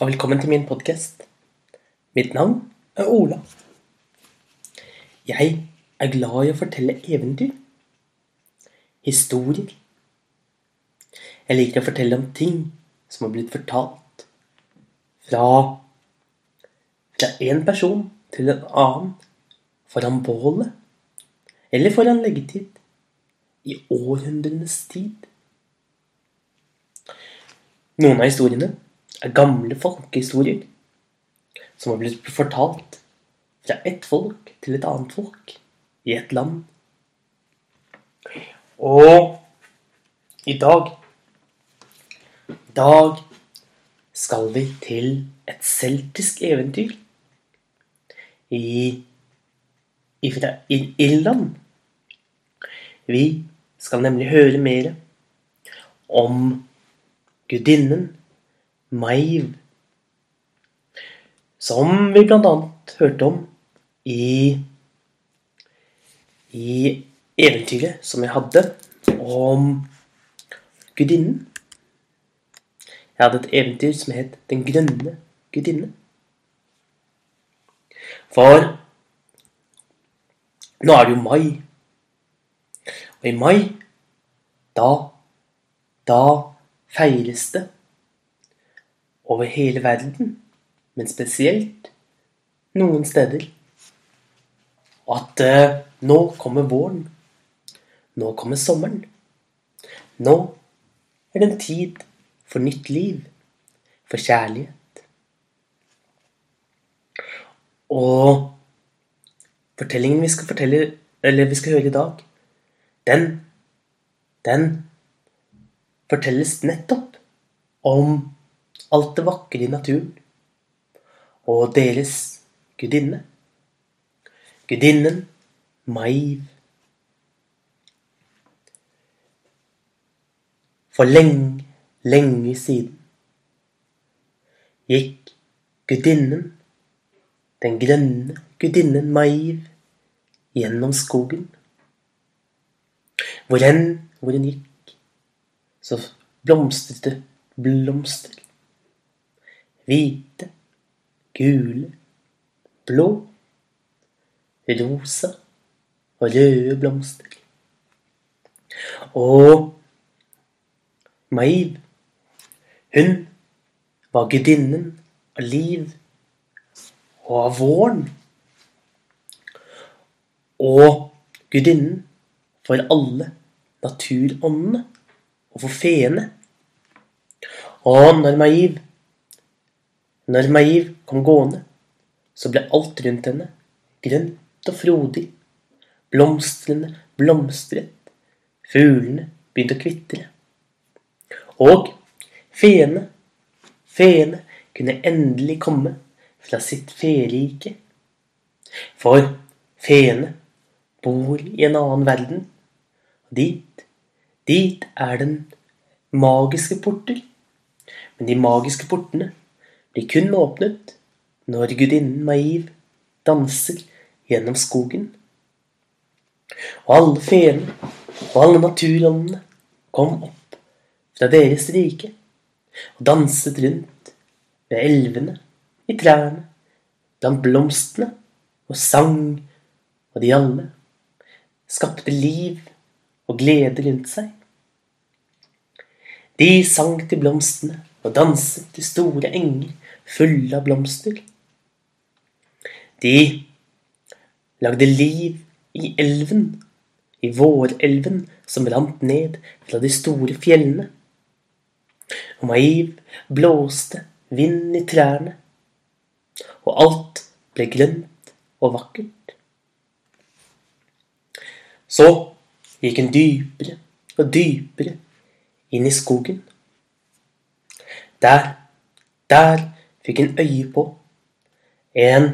og velkommen til min podkast. Mitt navn er Ola. Jeg er glad i å fortelle eventyr. Historier. Jeg liker å fortelle om ting som har blitt fortalt fra fra en person til en annen foran bålet eller foran leggetid i århundrenes tid. Noen av historiene er gamle folkehistorier som har blitt fortalt fra ett folk til et annet folk i et land. Og i dag I dag skal vi til et celtisk eventyr i, i Irland. Vi skal nemlig høre mer om gudinnen Maiv. Som vi annet hørte om i, i eventyret som jeg hadde om gudinnen. Jeg hadde et eventyr som het Den grønne gudinne. For nå er det jo mai. Og i mai, da Da feires det over hele verden, men spesielt noen steder, at eh, nå kommer våren. Nå kommer sommeren. Nå er det en tid for nytt liv, for kjærlighet. Og fortellingen vi skal fortelle, eller vi skal høre i dag, den den fortelles nettopp om alt det vakre i naturen og deres gudinne. Gudinnen Maiv. For lenge, lenge siden gikk gudinnen, den grønne gudinnen Maiv, gjennom skogen. Hvor enn hvor hun gikk, så blomstret det blomster. Hvite, gule, blå, rosa og røde blomster. Og Maiv, hun var gudinnen av liv og av våren. Og gudinnen for alle naturåndene og for feene. Og når Maiv når Maiv kom gående, så ble alt rundt henne grønt og frodig. Blomstene blomstret, fuglene begynte å kvitre. Og feene, feene kunne endelig komme fra sitt ferike. For feene bor i en annen verden. Og dit, dit er den magiske porter. Men de magiske portene blir kun åpnet når gudinnen Maiv danser gjennom skogen. Og alle feene og alle naturåndene kom opp fra deres rike og danset rundt ved elvene, i trærne, blant blomstene, og sang, og de alle skapte liv og glede rundt seg. De sang til blomstene og danset til store enger fulle av blomster. De lagde liv i elven, i vårelven som rant ned fra de store fjellene. Og Maiv blåste vind i trærne, og alt ble grønt og vakkert. Så gikk hun dypere og dypere inn i skogen. Der, der fikk en øye på en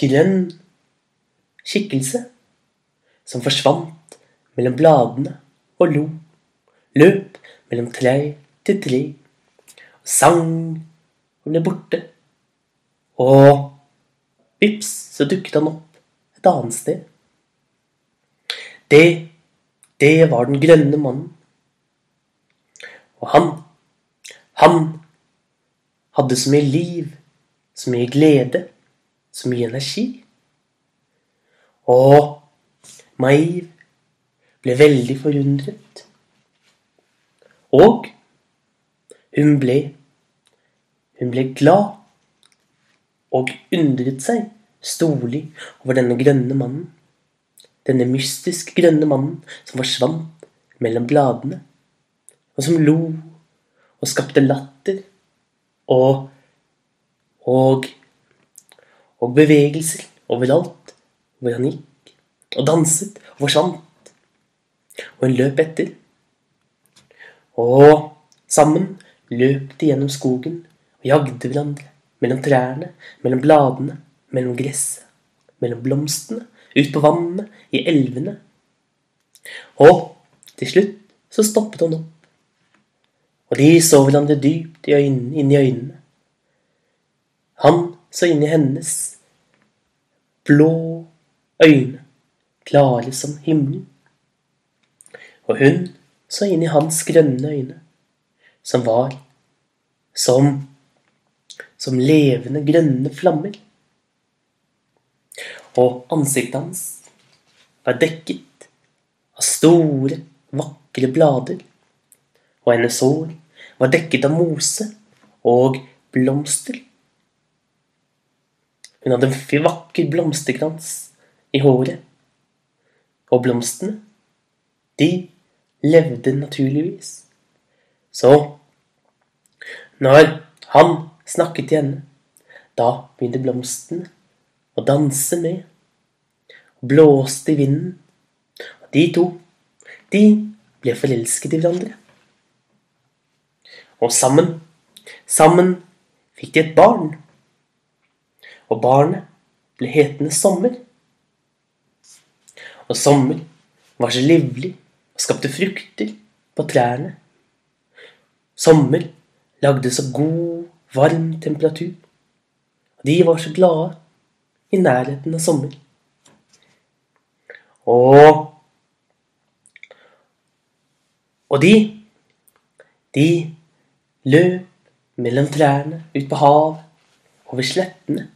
grønn skikkelse som forsvant mellom bladene og lo, løp mellom tre til tre, og sang og ble borte. Og vips, så dukket han opp et annet sted. Det, det var den grønne mannen. Og han, han hadde så mye liv, så mye glede, så mye energi. Og Maiv ble veldig forundret. Og hun ble Hun ble glad og undret seg storlig over denne grønne mannen. Denne mystisk grønne mannen som forsvant mellom bladene, og som lo og skapte latter og og og bevegelser overalt hvor han gikk, og danset og forsvant. Og hun løp etter. Og sammen løp de gjennom skogen og jagde hverandre mellom trærne, mellom bladene, mellom gresset, mellom blomstene, ut på vannene, i elvene. Og til slutt så stoppet hun opp. Og de så hverandre dypt i øynene, inn i øynene. Han så inn i hennes blå øyne, klare som himmelen. Og hun så inn i hans grønne øyne, som var som som levende grønne flammer. Og ansiktet hans var dekket av store, vakre blader, og hennes hår var dekket av mose og blomster. Hun hadde en vakker blomsterkrans i håret, og blomstene, de levde naturligvis. Så når han snakket til henne, da begynte blomstene å danse med, og blåste i vinden, og de to, de ble forelsket i hverandre. Og sammen, sammen fikk de et barn. Og barnet ble hetende Sommer. Og sommer var så livlig og skapte frukter på trærne. Sommer lagde så god, varm temperatur. Og de var så glade i nærheten av sommer. Og Og de, de løp mellom trærne, ut på havet, over slettene.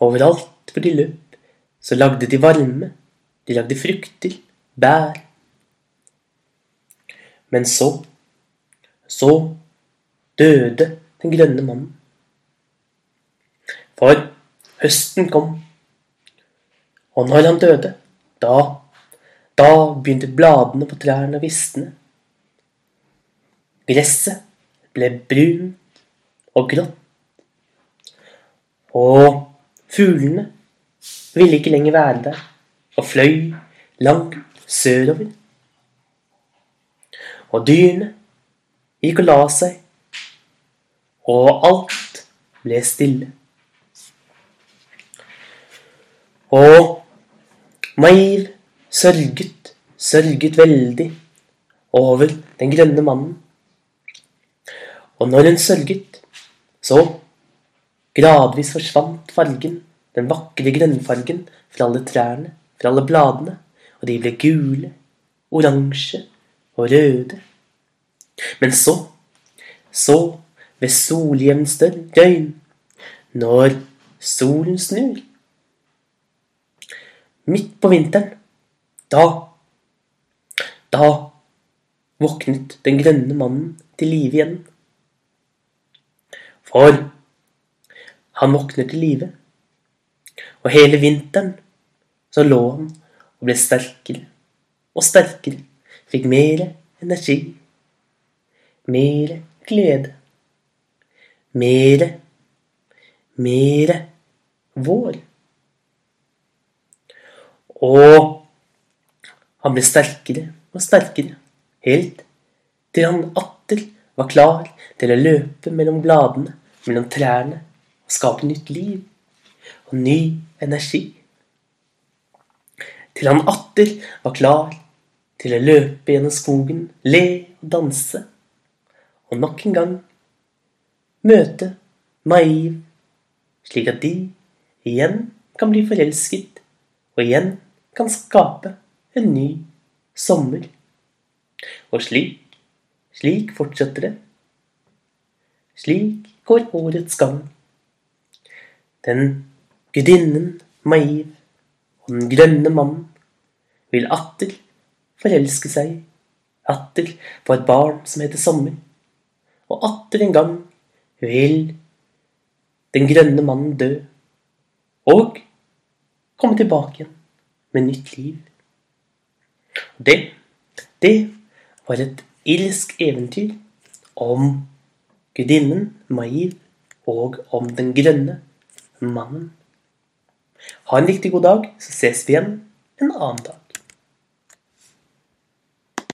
Overalt hvor de løp, så lagde de varme. De lagde frukter, bær. Men så, så døde den grønne mannen. For høsten kom, og når han døde, da, da begynte bladene på trærne å visne. Gresset ble brunt og grått. Og fuglene ville ikke lenger være der og fløy langt sørover. Og dyrene gikk og la seg, og alt ble stille. Og Maiv sørget, sørget veldig over den grønne mannen. Og når hun sørget, så gradvis forsvant fargen, den vakre grønnfargen, fra alle trærne, fra alle bladene, og de ble gule, oransje og røde. Men så, så, ved soljevns døgn, når solen snur Midt på vinteren, da, da våknet den grønne mannen til live igjen. For han våkner til live. Og hele vinteren så lå han og ble sterkere og sterkere. Fikk mer energi. Mer glede. Mere, mere vår. Og han ble sterkere og sterkere, helt til han atter var klar til å løpe mellom bladene, mellom trærne, og skape nytt liv og ny energi. Til han atter var klar til å løpe gjennom skogen, le og danse, og nok en gang møte Maiv, slik at de igjen kan bli forelsket, og igjen kan skape en ny sommer. Og slik, slik fortsetter det. Slik går årets gang. Den gudinnen Maiv og den grønne mannen vil atter forelske seg, atter få et barn som heter Sommer, og atter en gang vil den grønne mannen dø, og komme tilbake igjen med nytt liv. Det, det var et irsk eventyr om gudinnen Maiv og om den grønne mannen. Ha en riktig god dag, så ses vi igjen en annen dag.